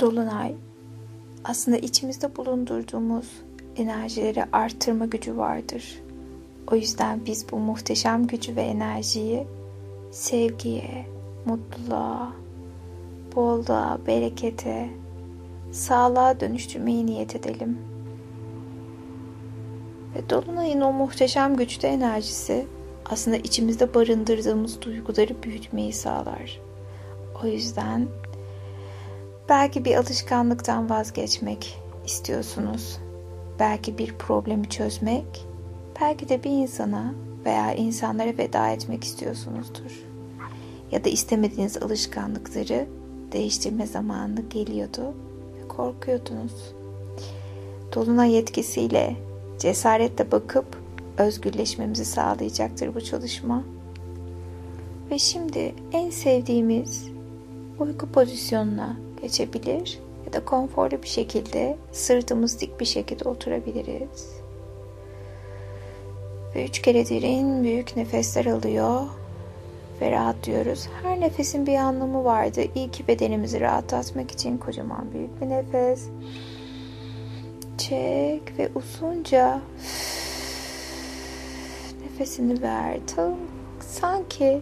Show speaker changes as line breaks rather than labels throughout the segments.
Dolunay aslında içimizde bulundurduğumuz enerjileri artırma gücü vardır. O yüzden biz bu muhteşem gücü ve enerjiyi sevgiye, mutluluğa, bolluğa, berekete, sağlığa dönüştürmeyi niyet edelim. Ve Dolunay'ın o muhteşem güçlü enerjisi aslında içimizde barındırdığımız duyguları büyütmeyi sağlar. O yüzden belki bir alışkanlıktan vazgeçmek istiyorsunuz. Belki bir problemi çözmek, belki de bir insana veya insanlara veda etmek istiyorsunuzdur. Ya da istemediğiniz alışkanlıkları değiştirme zamanı geliyordu ve korkuyordunuz. Dolunay yetkisiyle cesaretle bakıp özgürleşmemizi sağlayacaktır bu çalışma. Ve şimdi en sevdiğimiz uyku pozisyonuna geçebilir ya da konforlu bir şekilde sırtımız dik bir şekilde oturabiliriz. Ve üç kere derin büyük nefesler alıyor ve rahatlıyoruz. Her nefesin bir anlamı vardı. İyi bedenimizi rahatlatmak için kocaman büyük bir nefes. Çek ve uzunca nefesini ver. Tam sanki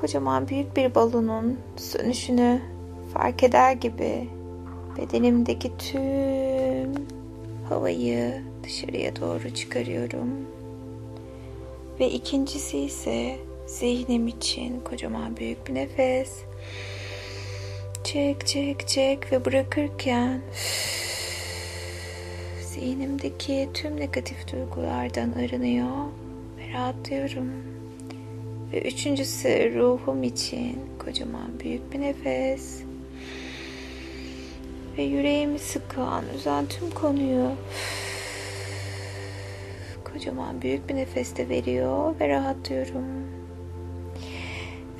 kocaman büyük bir balonun sönüşünü fark eder gibi bedenimdeki tüm havayı dışarıya doğru çıkarıyorum. Ve ikincisi ise zihnim için kocaman büyük bir nefes. Çek çek çek ve bırakırken zihnimdeki tüm negatif duygulardan arınıyor ve rahatlıyorum. Ve üçüncüsü ruhum için kocaman büyük bir nefes. Ve yüreğimi sıkan, üzen tüm konuyu kocaman büyük bir nefeste veriyor ve rahatlıyorum.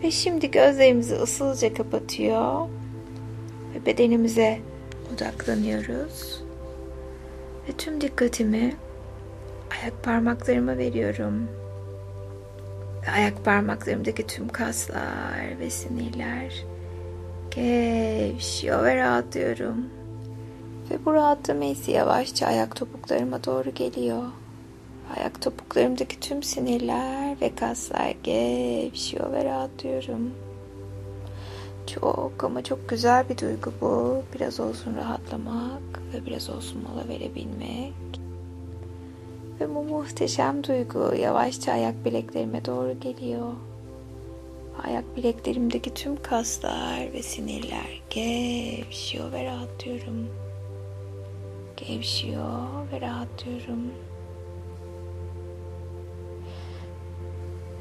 Ve şimdi gözlerimizi ısılca kapatıyor ve bedenimize odaklanıyoruz. Ve tüm dikkatimi ayak parmaklarıma veriyorum. Ayak parmaklarımdaki tüm kaslar ve sinirler gevşiyor ve rahatlıyorum. Ve bu rahatlama hissi yavaşça ayak topuklarıma doğru geliyor. Ayak topuklarımdaki tüm sinirler ve kaslar gevşiyor ve rahatlıyorum. Çok ama çok güzel bir duygu bu. Biraz olsun rahatlamak ve biraz olsun mola verebilmek. Ve bu muhteşem duygu yavaşça ayak bileklerime doğru geliyor. Ayak bileklerimdeki tüm kaslar ve sinirler gevşiyor ve rahatlıyorum. Gevşiyor ve rahatlıyorum.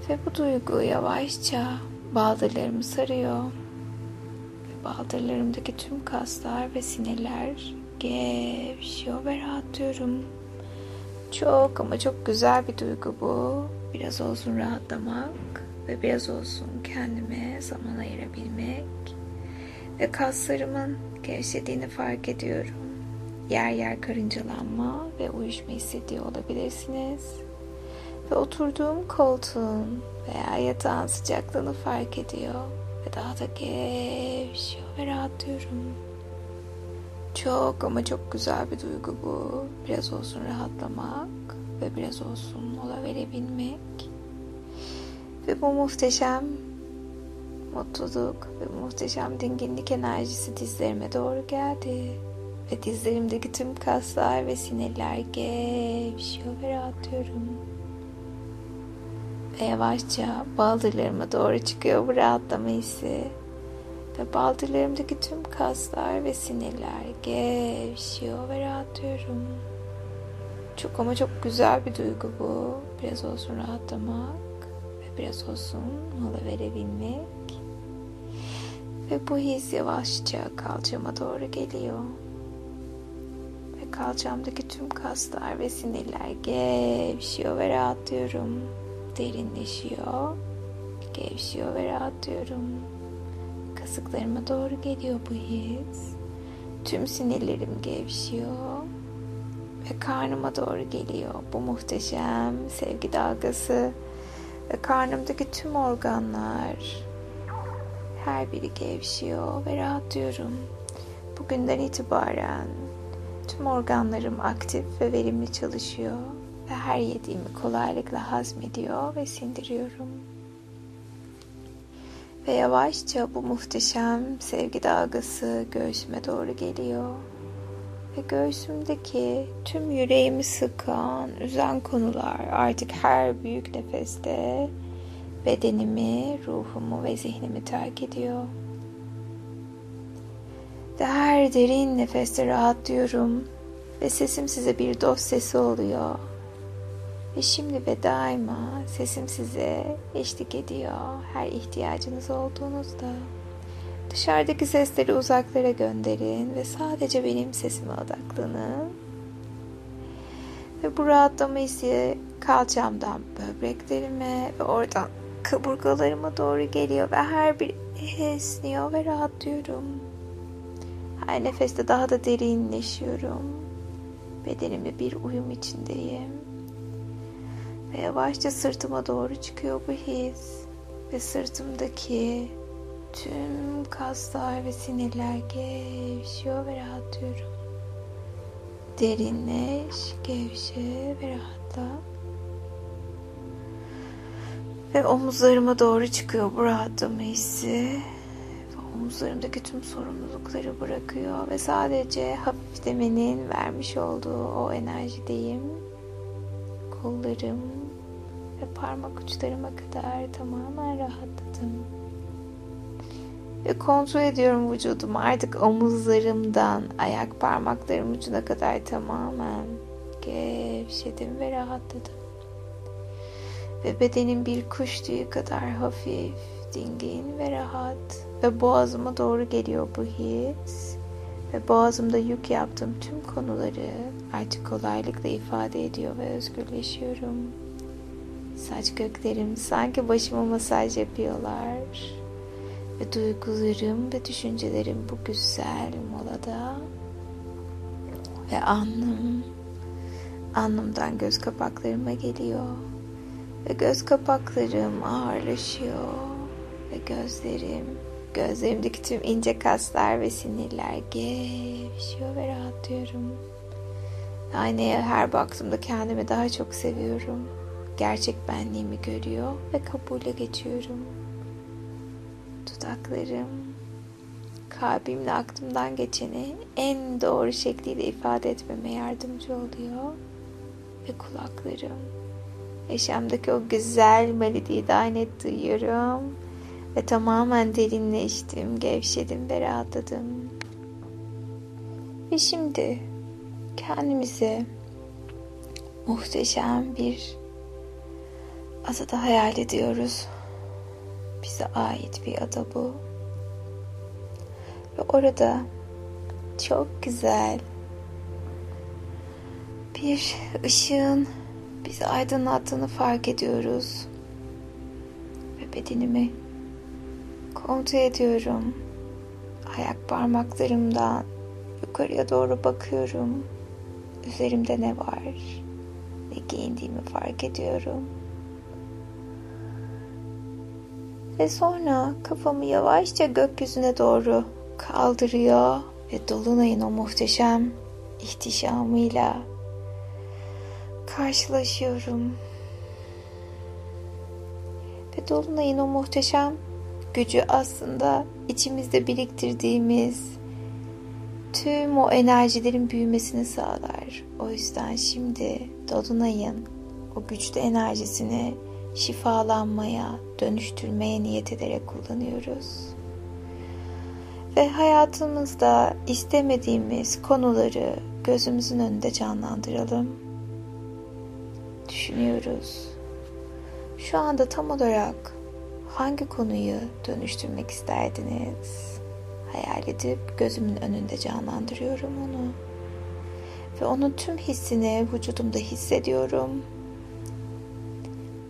Ve bu duygu yavaşça baldırlarımı sarıyor. Ve baldırlarımdaki tüm kaslar ve sinirler gevşiyor ve rahatlıyorum. Çok ama çok güzel bir duygu bu. Biraz olsun rahatlamak ve biraz olsun kendime zaman ayırabilmek. Ve kaslarımın gevşediğini fark ediyorum. Yer yer karıncalanma ve uyuşma hissediyor olabilirsiniz ve oturduğum koltuğun veya yatağın sıcaklığını fark ediyor ve daha da gevşiyor ve rahatlıyorum. Çok ama çok güzel bir duygu bu. Biraz olsun rahatlamak ve biraz olsun mola verebilmek. Ve bu muhteşem mutluluk ve muhteşem dinginlik enerjisi dizlerime doğru geldi. Ve dizlerimdeki tüm kaslar ve sinirler gevşiyor ve rahatlıyorum ve yavaşça baldırlarıma doğru çıkıyor bu rahatlama hissi. Ve baldırlarımdaki tüm kaslar ve sinirler gevşiyor ve rahatlıyorum. Çok ama çok güzel bir duygu bu. Biraz olsun rahatlamak ve biraz olsun mola verebilmek. Ve bu his yavaşça kalçama doğru geliyor. Ve kalçamdaki tüm kaslar ve sinirler gevşiyor ve rahatlıyorum derinleşiyor, gevşiyor ve rahatlıyorum. Kasıklarıma doğru geliyor bu his. Tüm sinirlerim gevşiyor ve karnıma doğru geliyor bu muhteşem sevgi dalgası ve karnımdaki tüm organlar her biri gevşiyor ve rahatlıyorum. Bugünden itibaren tüm organlarım aktif ve verimli çalışıyor ve her yediğimi kolaylıkla hazmediyor ve sindiriyorum. Ve yavaşça bu muhteşem sevgi dalgası göğsüme doğru geliyor. Ve göğsümdeki tüm yüreğimi sıkan, üzen konular artık her büyük nefeste bedenimi, ruhumu ve zihnimi terk ediyor. Ve her derin nefeste rahatlıyorum ve sesim size bir dost sesi oluyor. Ve şimdi ve daima sesim size eşlik ediyor her ihtiyacınız olduğunuzda. Dışarıdaki sesleri uzaklara gönderin ve sadece benim sesime odaklanın. Ve bu rahatlama hissi kalçamdan böbreklerime ve oradan kaburgalarıma doğru geliyor ve her bir esniyor ve rahatlıyorum. Her nefeste daha da derinleşiyorum. Bedenimle bir uyum içindeyim. Ve yavaşça sırtıma doğru çıkıyor bu his. Ve sırtımdaki tüm kaslar ve sinirler gevşiyor ve rahatlıyorum. Derinleş, gevşe ve rahatla. Ve omuzlarıma doğru çıkıyor bu rahatlama hissi. Ve omuzlarımdaki tüm sorumlulukları bırakıyor ve sadece hafiflemenin vermiş olduğu o enerjideyim. Kollarım ve parmak uçlarıma kadar tamamen rahatladım. Ve kontrol ediyorum vücudumu artık omuzlarımdan ayak parmaklarım ucuna kadar tamamen gevşedim ve rahatladım. Ve bedenim bir kuş tüyü kadar hafif, dingin ve rahat. Ve boğazıma doğru geliyor bu his. Ve boğazımda yük yaptığım tüm konuları artık kolaylıkla ifade ediyor ve özgürleşiyorum. Saç köklerim sanki başıma masaj yapıyorlar. Ve duygularım ve düşüncelerim bu güzel molada. Ve alnım, alnımdan göz kapaklarıma geliyor. Ve göz kapaklarım ağırlaşıyor. Ve gözlerim, gözlerimdeki tüm ince kaslar ve sinirler gevşiyor ve rahatlıyorum. Aynaya her baktığımda kendimi daha çok seviyorum. Gerçek benliğimi görüyor ve kabule geçiyorum. Dudaklarım, kalbimle aklımdan geçeni en doğru şekliyle ifade etmeme yardımcı oluyor. Ve kulaklarım, yaşamdaki o güzel melodiyi daha net duyuyorum. Ve tamamen derinleştim, gevşedim ve rahatladım. Ve şimdi kendimize muhteşem bir adada hayal ediyoruz. Bize ait bir ada bu. Ve orada çok güzel bir ışığın bizi aydınlattığını fark ediyoruz. Ve bedenimi kontrol ediyorum. Ayak parmaklarımdan yukarıya doğru bakıyorum. Üzerimde ne var? Ne giyindiğimi fark ediyorum. Ve sonra kafamı yavaşça gökyüzüne doğru kaldırıyor ve dolunayın o muhteşem ihtişamıyla karşılaşıyorum. Ve dolunayın o muhteşem gücü aslında içimizde biriktirdiğimiz tüm o enerjilerin büyümesini sağlar. O yüzden şimdi dolunayın o güçlü enerjisini şifalanmaya, dönüştürmeye niyet ederek kullanıyoruz. Ve hayatımızda istemediğimiz konuları gözümüzün önünde canlandıralım. Düşünüyoruz. Şu anda tam olarak hangi konuyu dönüştürmek isterdiniz? Hayal edip gözümün önünde canlandırıyorum onu. Ve onun tüm hissini vücudumda hissediyorum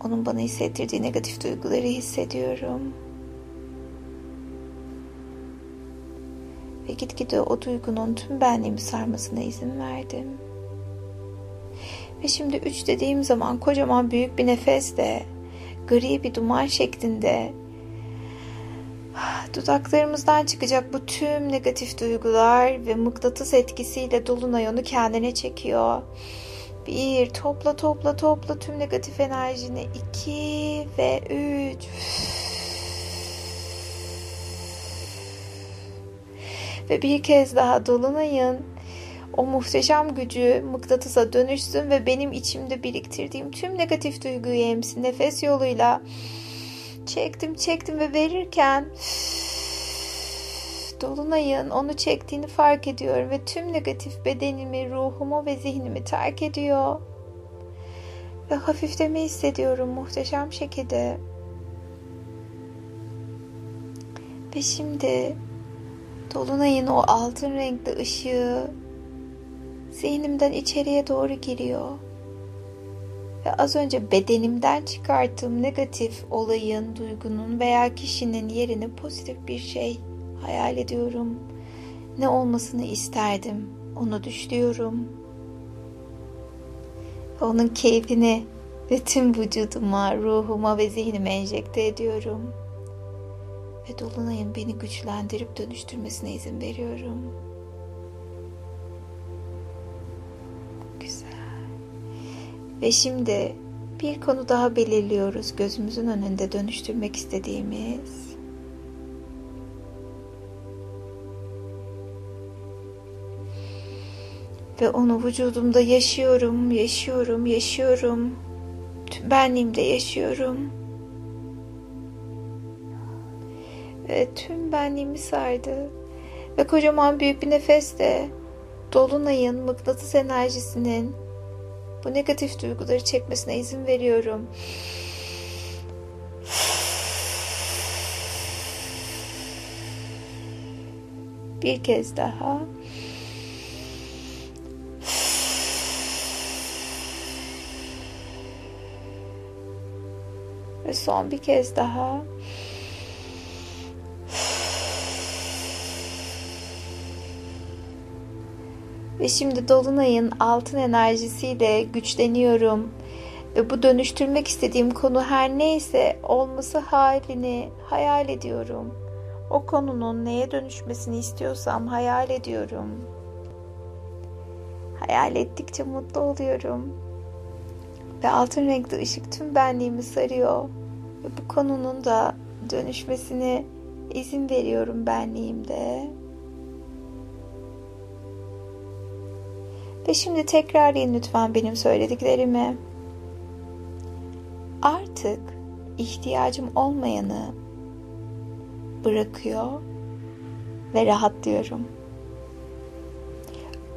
onun bana hissettirdiği negatif duyguları hissediyorum. Ve gitgide o duygunun tüm benliğimi sarmasına izin verdim. Ve şimdi üç dediğim zaman kocaman büyük bir nefesle gri bir duman şeklinde Dudaklarımızdan çıkacak bu tüm negatif duygular ve mıknatıs etkisiyle Dolunay onu kendine çekiyor. Bir, topla topla topla tüm negatif enerjini. iki ve üç. Ve bir kez daha Dolunay'ın o muhteşem gücü mıknatısa dönüşsün ve benim içimde biriktirdiğim tüm negatif duyguyu emsin nefes yoluyla. Çektim çektim ve verirken Dolunay'ın onu çektiğini fark ediyorum ve tüm negatif bedenimi, ruhumu ve zihnimi terk ediyor. Ve hafifleme hissediyorum muhteşem şekilde. Ve şimdi Dolunay'ın o altın renkli ışığı zihnimden içeriye doğru giriyor. Ve az önce bedenimden çıkarttığım negatif olayın, duygunun veya kişinin yerini pozitif bir şey hayal ediyorum. Ne olmasını isterdim. Onu düşlüyorum. Onun keyfini ve tüm vücuduma, ruhuma ve zihnime enjekte ediyorum. Ve Dolunay'ın beni güçlendirip dönüştürmesine izin veriyorum. Ve şimdi bir konu daha belirliyoruz gözümüzün önünde dönüştürmek istediğimiz. Ve onu vücudumda yaşıyorum, yaşıyorum, yaşıyorum. Tüm benliğimde yaşıyorum. Ve tüm benliğimi sardı. Ve kocaman büyük bir nefeste Dolunay'ın mıknatıs enerjisinin bu negatif duyguları çekmesine izin veriyorum. Bir kez daha. Ve son bir kez daha. Ve şimdi dolunayın altın enerjisiyle güçleniyorum. Ve bu dönüştürmek istediğim konu her neyse olması halini hayal ediyorum. O konunun neye dönüşmesini istiyorsam hayal ediyorum. Hayal ettikçe mutlu oluyorum. Ve altın renkli ışık tüm benliğimi sarıyor. Ve bu konunun da dönüşmesine izin veriyorum benliğimde. Ve şimdi tekrarlayın lütfen benim söylediklerimi. Artık ihtiyacım olmayanı bırakıyor ve rahatlıyorum.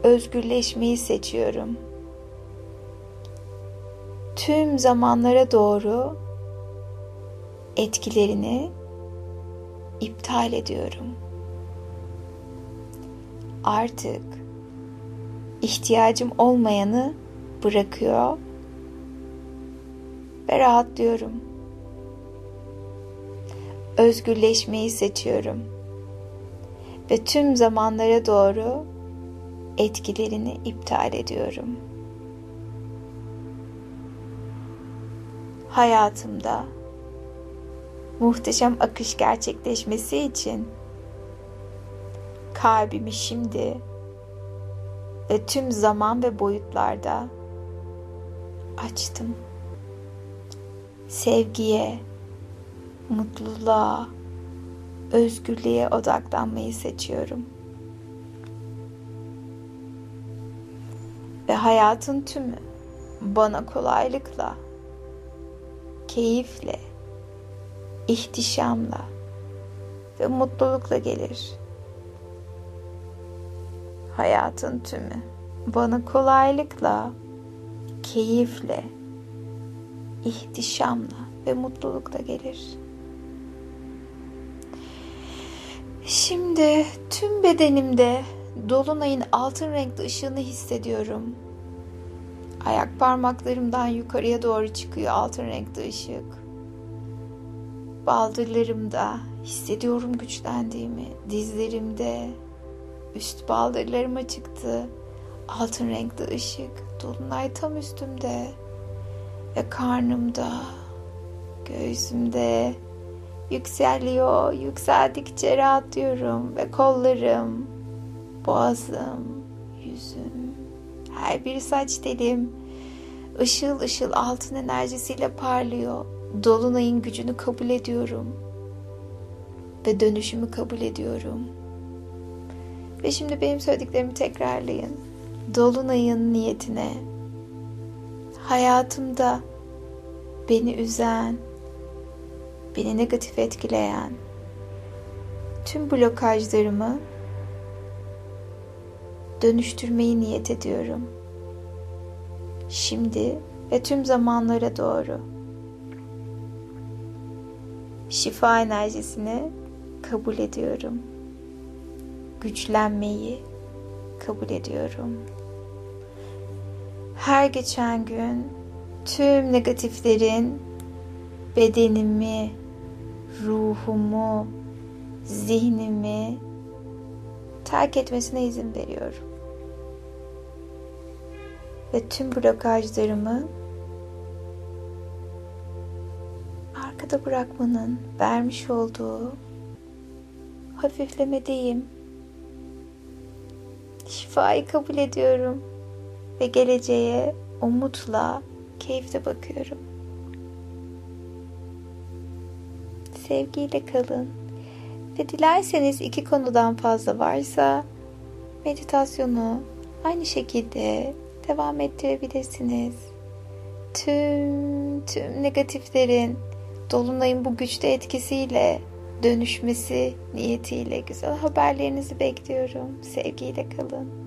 Özgürleşmeyi seçiyorum. Tüm zamanlara doğru etkilerini iptal ediyorum. Artık ihtiyacım olmayanı bırakıyor ve rahatlıyorum. Özgürleşmeyi seçiyorum ve tüm zamanlara doğru etkilerini iptal ediyorum. Hayatımda muhteşem akış gerçekleşmesi için kalbimi şimdi ve tüm zaman ve boyutlarda açtım. Sevgiye, mutluluğa, özgürlüğe odaklanmayı seçiyorum. Ve hayatın tümü bana kolaylıkla, keyifle, ihtişamla ve mutlulukla gelir hayatın tümü bana kolaylıkla, keyifle, ihtişamla ve mutlulukla gelir. Şimdi tüm bedenimde dolunayın altın renkli ışığını hissediyorum. Ayak parmaklarımdan yukarıya doğru çıkıyor altın renkli ışık. Baldırlarımda hissediyorum güçlendiğimi, dizlerimde, Üst baldırlarıma çıktı. Altın renkli ışık. Dolunay tam üstümde. Ve karnımda, göğsümde, yükseliyor. Yükseldikçe rahatlıyorum ve kollarım, boğazım, yüzüm, her bir saç telim ışıl ışıl altın enerjisiyle parlıyor. Dolunayın gücünü kabul ediyorum. Ve dönüşümü kabul ediyorum. Ve şimdi benim söylediklerimi tekrarlayın. Dolunayın niyetine hayatımda beni üzen, beni negatif etkileyen tüm blokajlarımı dönüştürmeyi niyet ediyorum. Şimdi ve tüm zamanlara doğru. Şifa enerjisini kabul ediyorum. Güçlenmeyi kabul ediyorum. Her geçen gün tüm negatiflerin bedenimi, ruhumu, zihnimi terk etmesine izin veriyorum. Ve tüm blokajlarımı arkada bırakmanın vermiş olduğu hafiflemedeyim. Şifayı kabul ediyorum ve geleceğe umutla, keyifle bakıyorum. Sevgiyle kalın. Ve dilerseniz iki konudan fazla varsa meditasyonu aynı şekilde devam ettirebilirsiniz. Tüm tüm negatiflerin dolunayın bu güçlü etkisiyle dönüşmesi niyetiyle güzel haberlerinizi bekliyorum. Sevgiyle kalın.